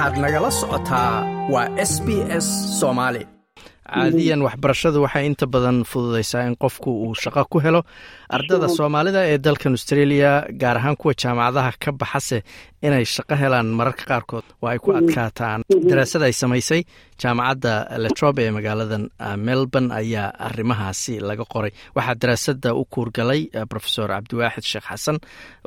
waxaad nagala socotaa. Waa s b s soomaali caadiyan waxbarashadu waxay inta badan fududaysaa in qofku uu shaqo ku helo. Ardada soomaalida ee dalkan australia gaar ahaan kuwa jaamacadaha ka baxase inay shaqo helaan mararka qaarkood waa ay ku adkaataan. Daraasad ay samaysay jaamacadda letrobe ee magaaladan melbourne ayaa arrimahaasi laga qoray. Waxaa daraasada u kuurgalay rofesor cabdiwaaxid sheekh xasan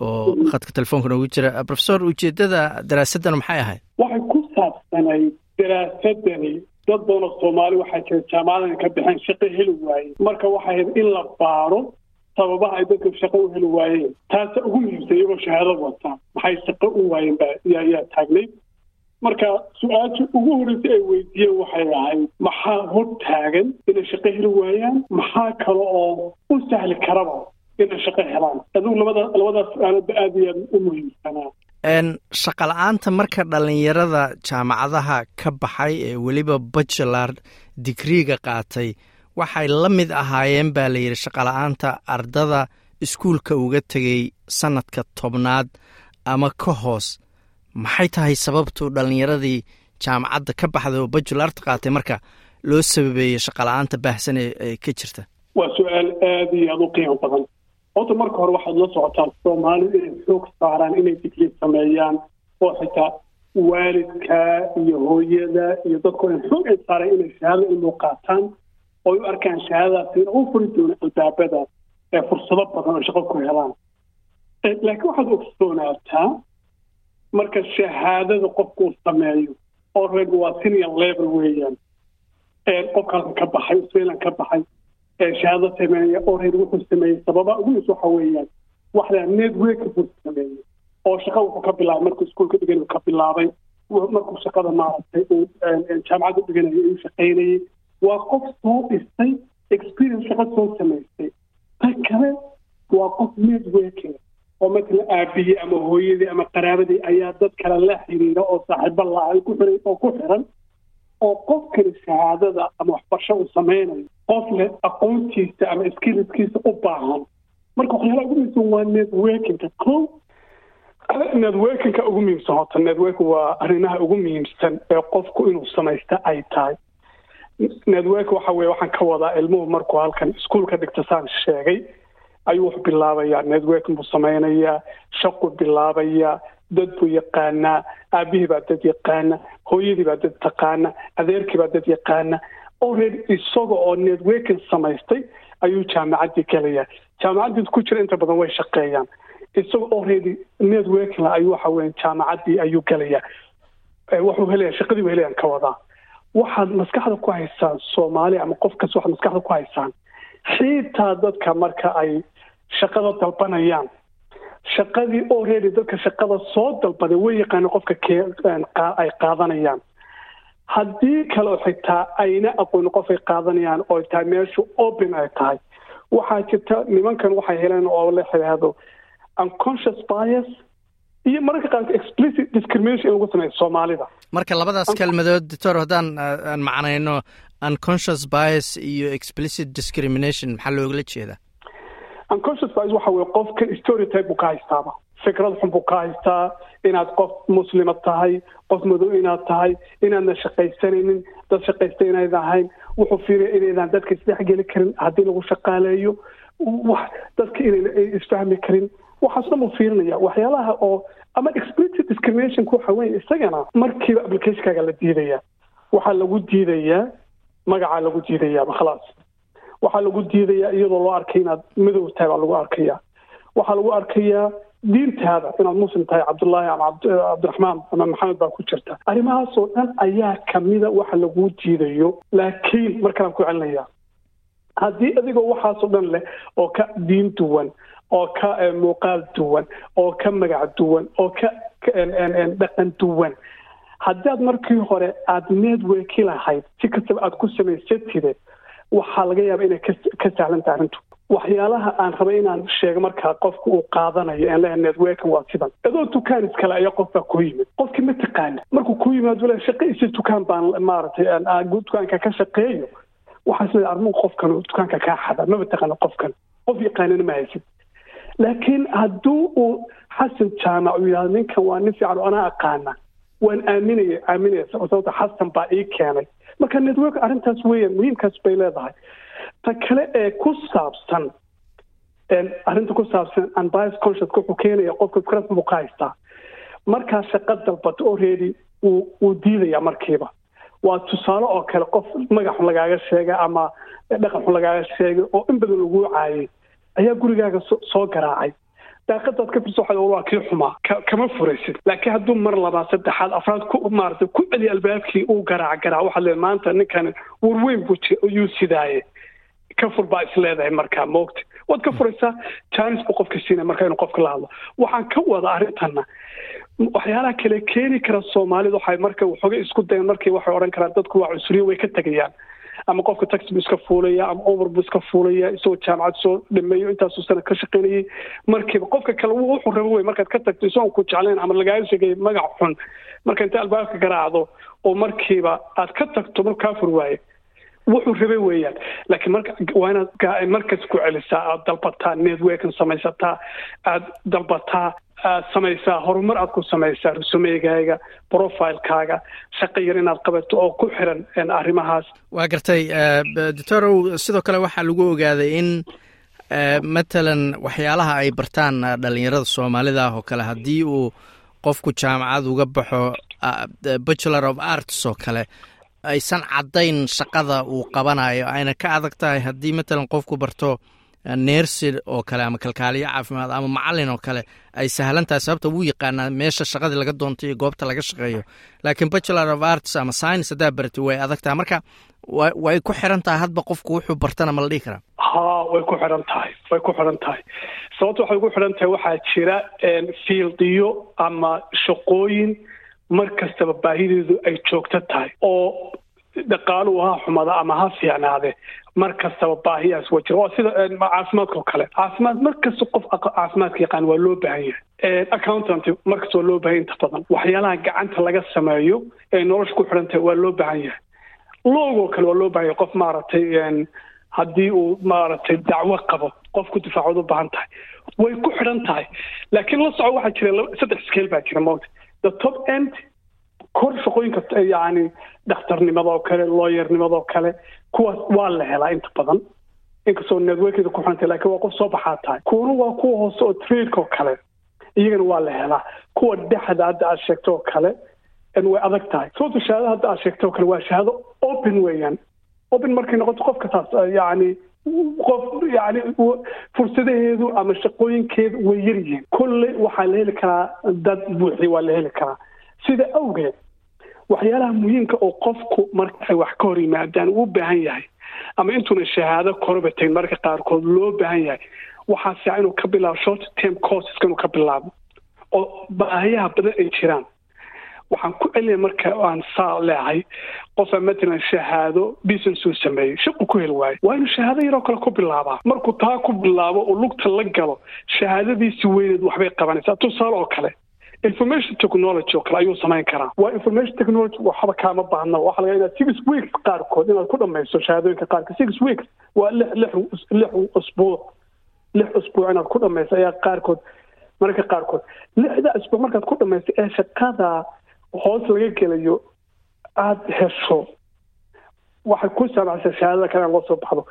oo khadka telefoonka noogu jira. Rofesor ujeedada daraasaddan maxay ahayd? Waxay ku saabsanayd daraasadani dad badan oo soomaali waxaa jira jaamacadahan ka baxeen shaqo heli waaye. Marka waxay ahayd in la baaro sababaha ay dadka shaqo u heli waayeen taasa ugu muhiimsan iyagoo shahaado wata. Maxay shaqo u waayeen ba yaa taagnay. Marka su'aasha ugu horreysay ay weydiiyeen waxay ahayd maxaa hor taagan inay shaqo heli waayaan? Maxaa kale oo u sahli karaba inay shaqo helaan? Adigu labada labadaas su'aalada aada iyo aad u muhiimsanaa shaqa la'aanta marka dhallinyarada jaamacadaha ka baxay ee weliba bachelar digriiga qaatay waxay la mid ahaayeen baa la yidhi shaqala-aanta ardada iskuulka uga tegay sanadka tobnaad ama ka hoos. Maxay tahay sababtu dhallinyaradii jaamacadda ka baxday oo bachelarta qaatay marka loo sababeeyey shaqala-aanta baahsan ee ka jirta? Waa su'aal aada iyo aada u qiimo badan horta marka hore waxaad la socotaa soomaalidu inay xoog saaraan inay digri sameeyaan oo xitaa waalidka iyo hooyada iyo dadkoo dhan xoog ay saaraan inay shahaado ilmu qaataan oo u arkaan shahaadadaas in u furi doono albaabada ee fursado badan oo shaqo ku helaan. Laakiin waxaad ogsoonaataa marka shahaadada qofku uu sameeyo oo reeg waa senior level weeyaan qofka halkan ka baxay australian ka baxay shahaado sameeya oo reer wuxuu sameeyey sababa ugu is waxa weeyaan waxdaa network buu sameeyey oo shaqa wuxuu ka bilaabay markuu iskuolka dhiganay ka bilaabay markuu shaqada maaragtay uu jaamacadda dhiganayay uu shaqaynayay waa qof soo dhistay experience shaqa soo samaystay ta kale waa qof networking oo matala aabiyey ama hooyadii ama qaraabadii ayaa dad kale la xiriira oo saaxiibo la-ay ku xiray oo ku xiran oo qofkani shahaadada ama waxbarasho uu sameynayo qof leh aqoontiisa ama skiliskiisa u baahan marka waxyaalaha ugu muhiimsan waa networkinga ko networkinga ugu muhiimsan horta networking waa arrimaha ugu muhiimsan ee qofku inuu samaysta ay tahay. Network waxa weye waxaan ka wadaa ilmuhu markuu halkan iskuolka dhigta saan sheegay. Ayuu wax bilaabayaa networking buu sameynayaa shaqu bilaabayaa dad buu yaqaanaa aabihii baa dad yaqaana hooyadii baa dad taqaana adeerkii baa dad yaqaana already isaga oo networking samaystay ayuu jaamacaddii gelayaa. Jaamacaddii ku jira inta badan way shaqeeyaan. Isaga already networking ayuu waxa weya jaamacaddii ayuu gelayaa. Wuxuu helaya shaqadii buu helayaan ka wadaa. Waxaad maskaxda ku haysaan soomaali ama qof kasta waxaad maskaxda ku haysaan xiitaa dadka marka ay shaqada dalbanayaan. Shaqadii already dadka shaqada soo dalbaday way yaqaana qofka ay qaadanayaan haddii kaleo xitaa ayna aqooni qof ay qaadanayaan oo tahay meeshu open ay tahay waxaa jirta nimankan waxay heleen oo la yidhaahdo unconscious bias iyo mararka qaarka explicit discrimination in lagu sameeyo soomaalida. Marka labadaas kelmadood doctor haddaan aan macnayno unconscious bias iyo explicit discrimination maxaa loogala jeedaa? Unconscious bias waxa weye qofkan storytype buu ka haystaaba fikrad xun buu ka haystaa inaad qof muslima tahay qof madow inaad tahay inaadna shaqaysanaynin dad shaqaysta inayd ahayn wuxuu fiiraya inaydan dadka isdhexgeli karin haddii lagu shaqaaleeyo dadka inayna isfahmi karin waxaas dhan buu fiirinaya waxyaalaha oo ama explicit discriminationka waxa weye isagana markiiba applicationkaaga la diidaya waxaa lagu diidayaa magacaa lagu diidayaaba khalaas waxaa lagu diidayaa iyadoo loo arkay inaad madow tahay baa lagu arkaya waxaa lagu arkayaa diintaada inaad muslim tahay cabdullaahi ama cabdiraxmaan ama maxamed baa ku jirta. Arrimahaasoo dhan ayaa kamida waxa laguu diidayo laakiin markalaan ku celinaya haddii adigoo waxaasoo dhan leh oo ka diin duwan oo ka muuqaal duwan oo ka magac duwan oo ka dhaqan duwan haddaad markii hore aada networki lahayd si kastaba aada ku samaysatide waxaa laga yaaba inay ka sahlantaha arrintu waxyaalaha aan rabay inaan sheego markaa qofka uu qaadanayo en leeyahay networking waa sidan. Adoo dukaan iskale ayaa qof baa yimid. Qofkii ma taqaana markuu ku yimaado le shaqa isi dukaan baan maaragtay dukaanka ka shaqeeyo waxaa isleedahay armuhu qofkan dukaanka kaa xada. Maba taqaana qofkan. Qof yaqaanana ma haysid. Laakiin hadduu uu xasan jaamac uu yidhahdo ninkan waa nin fiican anaa aqaana. Waan aaminaya aaminaya sababta xasan baa ii keenay. Marka network arrintaas weeyaan muhiimkaas bay leedahay ta kale ee ku saabsan arrinta ku saabsan unbias conscious wuxuu keenaya qofka fikrad buu haystaa markaa shaqa dalbato already uu diidaya markiiba. Waa tusaale oo kale qof magac xun lagaaga sheegay ama dhaqan xun lagaaga sheegay oo in badan laguu caayay ayaa gurigaaga soo garaacay. Daaqadaad ka firso waxaad waa kii xumaa kama furaysid. Laakiin hadduu mar labaa saddexaad afraad ku maarata ku celi albaabkii uu garaac garaac waxaad leedahay maanta ninkan warweyn buu yuu sidaaye ka fur baa is leedahay markaa moogta. Waad ka furaysaa janis buu qofka siinaya markaa inuu qofka la hadlo. Waxaan ka wada arrintanna waxyaalaha kale keeni kara soomaalida waxay marka waxooga isku dayan markii waxay odhan karaan dadku waa cusuriye way ka tegayaan ama qofka taxi buu iska fuulaya ama over buu iska fuulaya isagoo jaamacad soo dhameeyo intaasuu sana ka shaqaynayay markiiba qofka kale wuxuu rabo wey markaad ka tagto isagoon ku jeclayn ama lagaaga sheegay magac xun. Marka inta albaabka garaacdo oo markiiba aad ka tagto markuu fur waaye wuxuu rabay weeyaan. Laakiin marka waa inaad markas ku celisaa aad dalbataa networkin samaysataa aad dalbataa aad samaysaa horumar aad ku samaysaa rusumeygaaga profilekaaga shaqo yar inaad qabato oo ku xiran arrimahaas. Waa gartay doctorow sidoo kale waxaa lagu ogaaday in matalan waxyaalaha ay bartaan dhalinyarada soomaalida ah oo kale haddii uu qofku jaamacad uga baxo bachelor of arts oo kale aysan caddayn shaqada uu qabanayo ayna ka adag tahay haddii matalan qofku barto neersid oo kale ama kalkaaliyo caafimaad ama macalin oo kale ay sahlan tahay sababta wuu yaqaanaa meesha shaqadii laga doonto iyo goobta laga shaqeeyo. Laakiin bachelor of arts ama science haddaa baratay way adag tahay. Marka way ku xiran tahay hadba qofku wuxuu bartana ma la dhihi karaa? Ha way ku xiran tahay way ku xiran tahay. Sababta waxay ku xiran tahay waxaa jira fieldiyo ama shaqooyin mar kastaba baahideedu ay joogto tahay oo dhaqaaluhu ha xumada ama ha fiicnaade mar kastaba baahiyaas waa jira. Waa sida caafimaadka oo kale. Caafimaad mar kasta qof caafimaadka yaqaan waa loo baahan yahay. Accountant mar kasta waa loo baahan inta badan. Waxyaalaha gacanta laga sameeyo ee nolosha ku xidhan tahay waa loo baahan yahay. Loogoo kale waa loo baahan yahay qof maaragtay haddii uu maaragtay dacwo qabo qof ku difaacood u baahan tahay. Way ku xidhan tahay. Laakiin la soco waxaa jira saddex scale baa jira mota the top end kor shaqooyinka yacni dhakhtarnimada oo kale looyernimada oo kale kuwaas waa la helaa inta badan. Inkastoo networkeeda ku xirantay lakiin waa qof soo baxaa tahay kuwana waa kuwa hoose oo tradeka oo kale iyagana waa la helaa. Kuwa dhexda hadda aad sheegto oo kale way adag tahay. Sababta shahaada hadda aad sheegto oo kale waa shahaado open weeyaan. Open markay noqoto qofka taas yacni qof yani fursadaheedu ama shaqooyinkeedu way yar yihiin. Kolley waxaa la heli karaa dad buuxi waa la heli karaa. Sida awgeed waxyaalaha muhiimka oo qofku marka ay wax ka hor yimaadaan uu baahan yahay. Ama intuuna shahaado koraba tagin marka qaarkood loo baahan yahay. Waxaa fiican inuu ka bilaabo short term courseska inuu ka bilaabo. Oo baahiyaha badan ay jiraan waxaan ku celinaya marka aan saa leehay qofa matalan shahaado business uu sameeyey shaqu ku heli waayo. Waa inuu shahaado yaroo kale ku bilaabaa. Markuu taa ku bilaabo oo lugta la galo shahaadadiisi weyneed waxbay qabanaysaa. Tusaale oo kale information technology oo kale ayuu samayn karaa. Waa information technology waxba kaama baahna. Waxa laga inaad six weeks qaarkood inaad ku dhamayso shahaadooyinka qaarka. Six weeks waa lix lix lix usbuuc lix usbuuc inaad ku dhamayso ayaa qaarkood mararka qaarkood. Lixda usbuuc markaad ku dhamayso ee shaqada hoos laga gelayo aada hesho. Waxay ku saamacsaa shahaadada kale aan loo soo baxdo.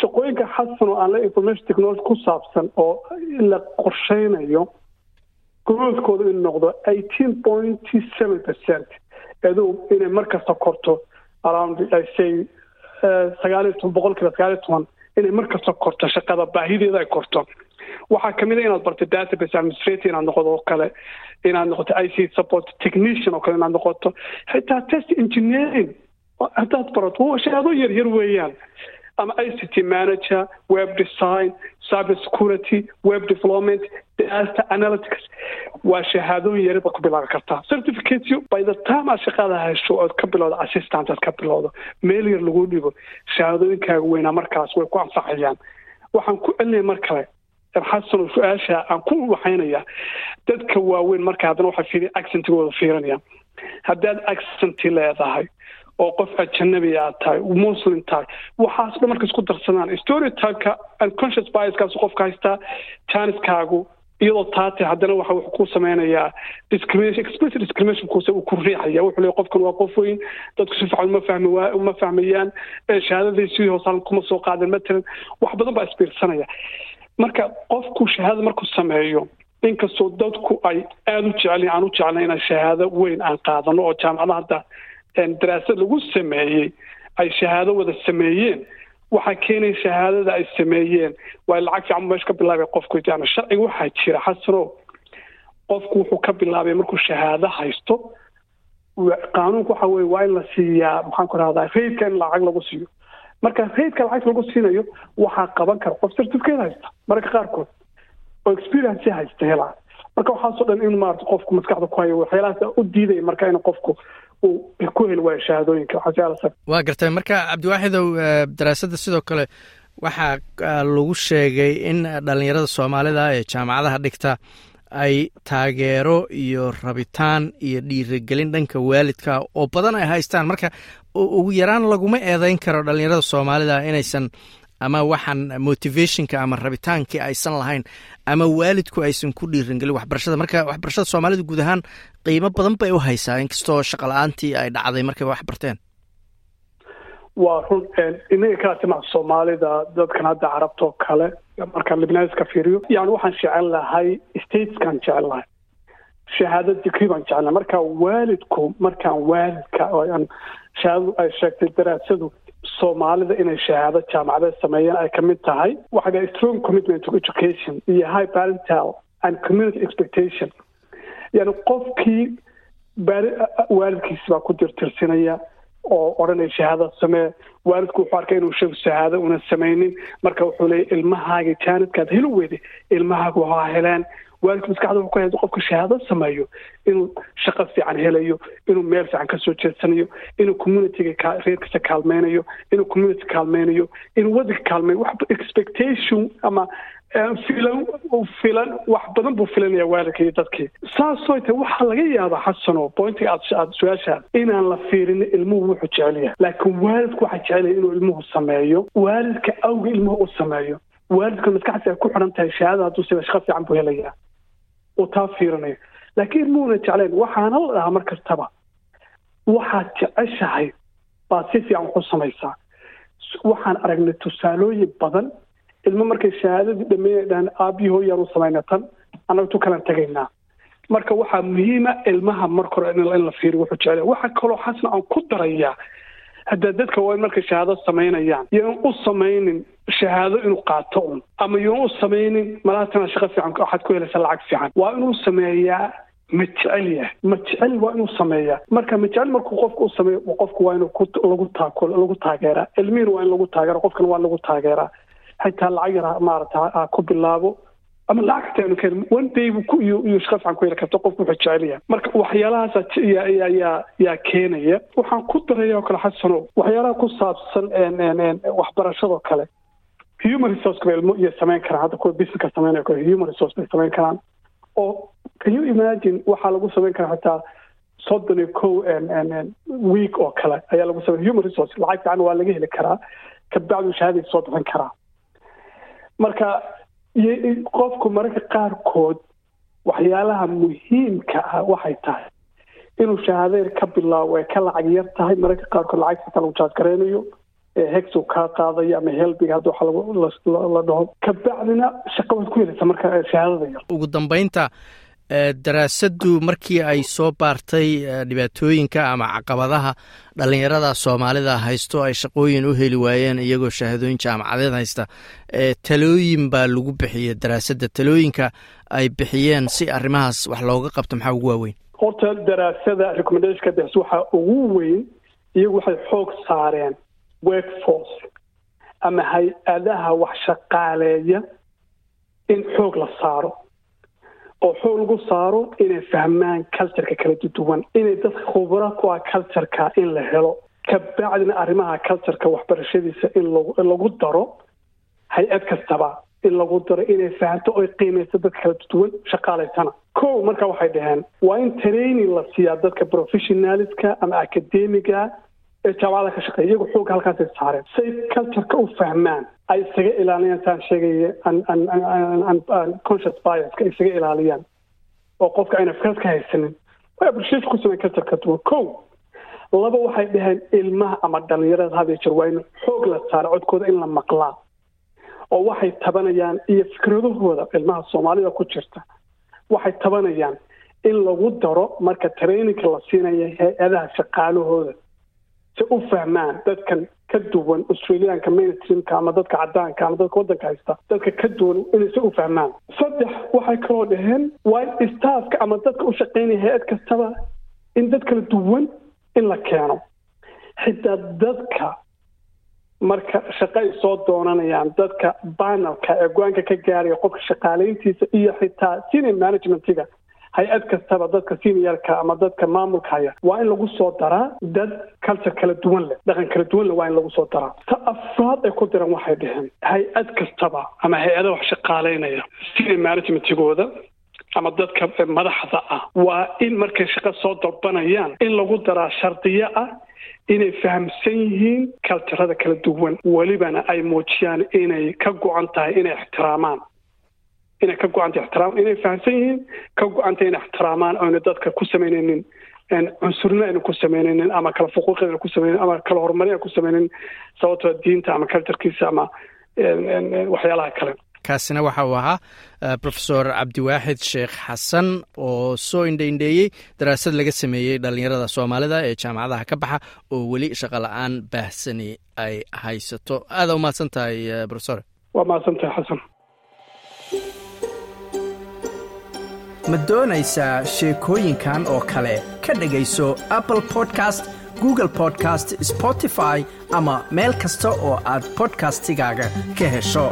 Shaqooyinka xasan oo aan la information technology ku saabsan oo la qorsheynayo growthkooda inuu noqdo eighteen point seven percent. Aduu inay markasta korto around say sagaal iyo toban boqolkiiba sagaal iyo toban inay markasta korto shaqada baahideeda ay korto waxaa ka mid a inaad barto database administrator inaad noqoto oo kale inaad noqoto i c support technician oo kale inaad noqoto. Xitaa test engineering haddaad barato shahaado yar yar weeyaan. Ama i c t manager web design cyber security web development data analytics waa shahaadooyin yari ku bilaabi kartaa. Certificate by the time aad shaqada hesho ood ka bilowdo assistant aad ka bilowdo meel yar lagu dhigo shahaadooyinkaaga weynaa markaas way ku anfacayaan. Waxaan ku celinaya mar kale xasan oo su'aasha aan ku waxaynayaa dadka waaweyn marka haddana fiiri accentigooda fiirinayaan haddaad accenti leedahay oo qof ajanabi aad tahay muslim tahay waxaas dhan marka isku darsadaan stereotypeka unconscious biaskaas qofka haystaa janiskaagu iyadoo taate haddana waxa wuxuu ku sameynayaa discrimination explicit discrimination kuuse uu ku riixaya wuxuu leeyahy qofkan waa qof weyn dadku si fiican uma fahmi uma fahmayaan shahaadadii sidii hoosaan kuma soo qaadeen matalan wax badan baa isbiirsanaya marka qofku shahaada markuu sameeyo inkastoo dadku ay aada u jecelyihin aan u jeclay inaan shahaado weyn aan qaadano oo jaamacada hadda daraasad lagu sameeyey ay shahaado wada sameeyeen waxaa keenaya shahaadada ay sameeyeen. Waa lacag fiican meesha ka bilaabay qofku yani sharciga waxaa jira xasano qofku wuxuu ka bilaabay markuu shahaado haysto. Qaanuunku waxa weye waa in la siiyaa maxaan ku rahdaa raidka in lacag lagu siiyo marka raidka lacag lagu siinayo waxaa qaban kara qof certificate haysta. Mararka qaarkood oo experience haysta helaa marka waxaasoo dhan in maarata qofku maskaxda ku hayo waxyaalahaas u diidaya marka in qofku uu ku heli waayo shahaadooyinka. Waa gartay marka cabdiwaaxidow daraasadda sidoo kale waxaa lagu sheegay in dhalinyarada soomaalida ee jaamacadaha dhigta ay taageero iyo rabitaan iyo dhiirigelin dhanka waalidka oo badan ay haystaan. Marka ugu yaraan laguma eedeyn karo dhalinyarada soomaalida inaysan ama waxaan motivationka ama rabitaankii aysan lahayn ama waalidku aysan ku dhiirangelin waxbarashada. Marka waxbarashada soomaalida guud ahaan qiimo badan bay u haysaa inkastoo shaqala-aantii ay dhacday markay wax barteen. Waa run inaga kala timac soomaalida dadkan hadda carabtoo kale markaan libnaniska fiiriyo yani waxaan jecel lahay stateskaan jecel lahay. Shahaado digri baan jecel marka waalidku markaan waalidka shahaadadu ay sheegtay daraasadu soomaalida inay shahaado jaamacadeed sameeyeen ay ka mid tahay. Waxaa dhaha strong commitment to education iyo high parental and community expectation. Yani qofkii waalidkiisi baa ku tirtirsinaya oo odhanaya shahaada samee. Waalidku wuxuu arkay inuu sheegu shahaado una samaynin marka wuxuu leeya ilmahaaga jaanadkaad heli weyday ilmahaaga waa heleen waalidku maskaxda wuxuu ka hay qofka shahaado sameeyo inuu shaqo fiican helayo inuu meel fiican ka soo jeedsanayo inuu communityga reerkiisa kaalmeynayo inuu community kaalmeynayo inuu wadanka kaalmeeyo wax expectation. ama filan filan wax badan buu filanaya waalidka iyo dadkii saasoo tahay waxaa laga yaabaa xasano pointiga aad su'aashaas inaan la fiirin ilmuhu wuxuu jecel yahay laakiin waalidku waxaa jecelaya inuu ilmuhu sameeyo waalidka awga ilmuhu u sameeyo waalidka maskaxdiisa ay ku xidhan tahay shahaada hadduu sida shaqo fiican buu helayaa uu taa fiirinayo. Laakiin ilmuhuna jecleen waxaana la dhahaa mar kastaba waxaad jeceshahay baad si fiican wax samaysaa. Waxaan aragnay tusaalooyin badan ilmo markay shahaadadii dhameeya dhahan aabbiyi hooyaan u samayna tan annaga tu kalan tegaynaa. Marka waxaa muhiima ilmaha marka hore in la fiiriyo wuxuu jecel waxaa kaloo xasna aan ku darayaa hadda dadka waa in markay shahaado samaynayaan yaan u samaynin shahaado inuu qaato un ama yaan u samaynin malaatana shaqo fiican waxaad ku helaysaa lacag fiican. Waa inuu sameeyaa ma jecel yahay waa inuu sameeyaa. Marka ma jecel markuu qofku u sameeyo qofku waa inuu lagu taako lagu taageeraa. Ilmihiina waa in lagu taageera qofkana waa lagu taageeraa. Xitaa lacag yar maarata ha ku bilaabo ama lacag kasta inu ka heli one day buu ku heli karta qofku wuxuu jecel yahay marka waxyaalahaas yaa keenaya. Waxaan ku daraya oo kale xasano waxyaalaha ku saabsan waxbarashadoo kale. Human resource ilmo iyo samayn karaan. Hadda kuwa businesska samaynayo kale human resource bay samayn karaan. Oo can you imagine waxaa lagu samayn karaa xitaa soddon iyo kow week oo kale ayaa lagu samay human resource lacag fiican waa laga heli karaa. Kabacdu shahaadaysa soo bixin karaa. Marka qofku mararka qaarkood waxyaalaha muhiimka ah waxay tahay inuu shahaadeer ka bilaabo ay ka lacag yar tahay mararka qaarkood lacag xitaa lagu jaadgaraynayo hexu kaa qaadayo ama helbiga hadda waxa la dhaho. Kabacdina shaqa waad ku helaysa marka shahaadada yar. Ugu dambeynta daraasaddu markii ay soo baartay dhibaatooyinka ama caqabadaha dhalinyarada soomaalida haysto ay shaqooyin u heli waayeen iyagoo shahaadooyin jaamacadeed haysta talooyin baa lagu bixiyey. Daraasadda talooyinka ay bixiyeen si arrimahaas wax looga qabto maxaa ugu waaweyn? Horta daraasada recommendationka bixis waxaa ugu weyn iyagu waxay xoog saareen workforce ama hay'adaha wax shaqaaleeya in xoog la saaro oo xoog lagu saaro inay fahmaan cultureka kala duwan inay dadka khubra ku ah cultureka in la helo. Kabacdina arrimaha cultureka waxbarashadiisa in lagu daro hay'ad kastaba in lagu daro inay fahamto oy qiimayso dadka kala duwan shaqaalaysana. Ko marka waxay dhaheen waa in training la siiyaa dadka professionaliska ama academiga ee jaamacada ka shaqeeya iyagu xoogga halkaasay saareen say cultureka u fahmaan ay isaga ilaaliyaan saan sheegaya conscious biaska isaga ilaaliyaan. Oo qofka ayna fikrad ka haysanin. Way appreciation ku sameyn cultureka duwan ko laba waxay dhaheen ilmaha ama dhalinyarada had iyo jeer waa in xoog la saaro codkooda in la maqlaa. Oo waxay tabanayaan iyo fikradahooda ilmaha soomaalida ku jirta. Waxay tabanayaan in lagu daro marka traininka la siinayo hay'adaha shaqaalahooda si u fahmaan dadkan ka duwan australiaanka mainstreamka ama dadka cadaanka ama dadka waddanka haysta dadka ka duwan inay si u fahmaan saddex waxay kaloo dhaheen waa staafka ama dadka u shaqaynaya hay'ad kastaba in dad kala duwan in la keeno. Xitaa dadka marka shaqo ay soo doonanayaan dadka banalka ee go'aanka ka gaaraya qofka shaqaalayntiisa iyo xitaa senior managementiga hay'ad kastaba dadka seniorka ama dadka maamulka haya. Waa in lagu soo daraa dad culture kala duwan leh dhaqan kala duwan leh waa in lagu soo daraa. Ta afraad ay ku diran waxay dhaheen. Hay'ad kastaba ama hay'ada wax shaqaalaynaya senior managementigooda ama dadka madaxda ah waa in markay shaqo soo dalbanayaan in lagu daraa shardiyo ah inay fahamsan yihiin kaltarada kala duwan. Welibana ay muujiyaan inay ka go-an tahay inay ixtiraamaan inay ka go-antay ixtiraam inay fahamsan yihiin ka go-antay inay ixtiraamaan oyna dadka ku samaynaynin cunsurna ayna ku samaynaynin ama kala fuquuq ayna ku samaynin ama kala horumarin ayna ku samaynin sababtoo diinta ama culturkiisa ama waxyaalaha kale. Kaasina waxa uu ahaa rofesor cabdiwaaxid sheekh xasan oo soo indhaindheeyey daraasad laga sameeyey dhallinyarada soomaalida ee jaamacadaha ka baxa oo weli shaqo la'aan baahsani ay haysato. Aada u mahadsan tahay rofesor waa mahadsan tahay xasan ma doonaysaa sheekooyinkan oo kale ka dhegayso apple podcast google podcast spotify ama meel kasta oo aad bodkastigaaga ka hesho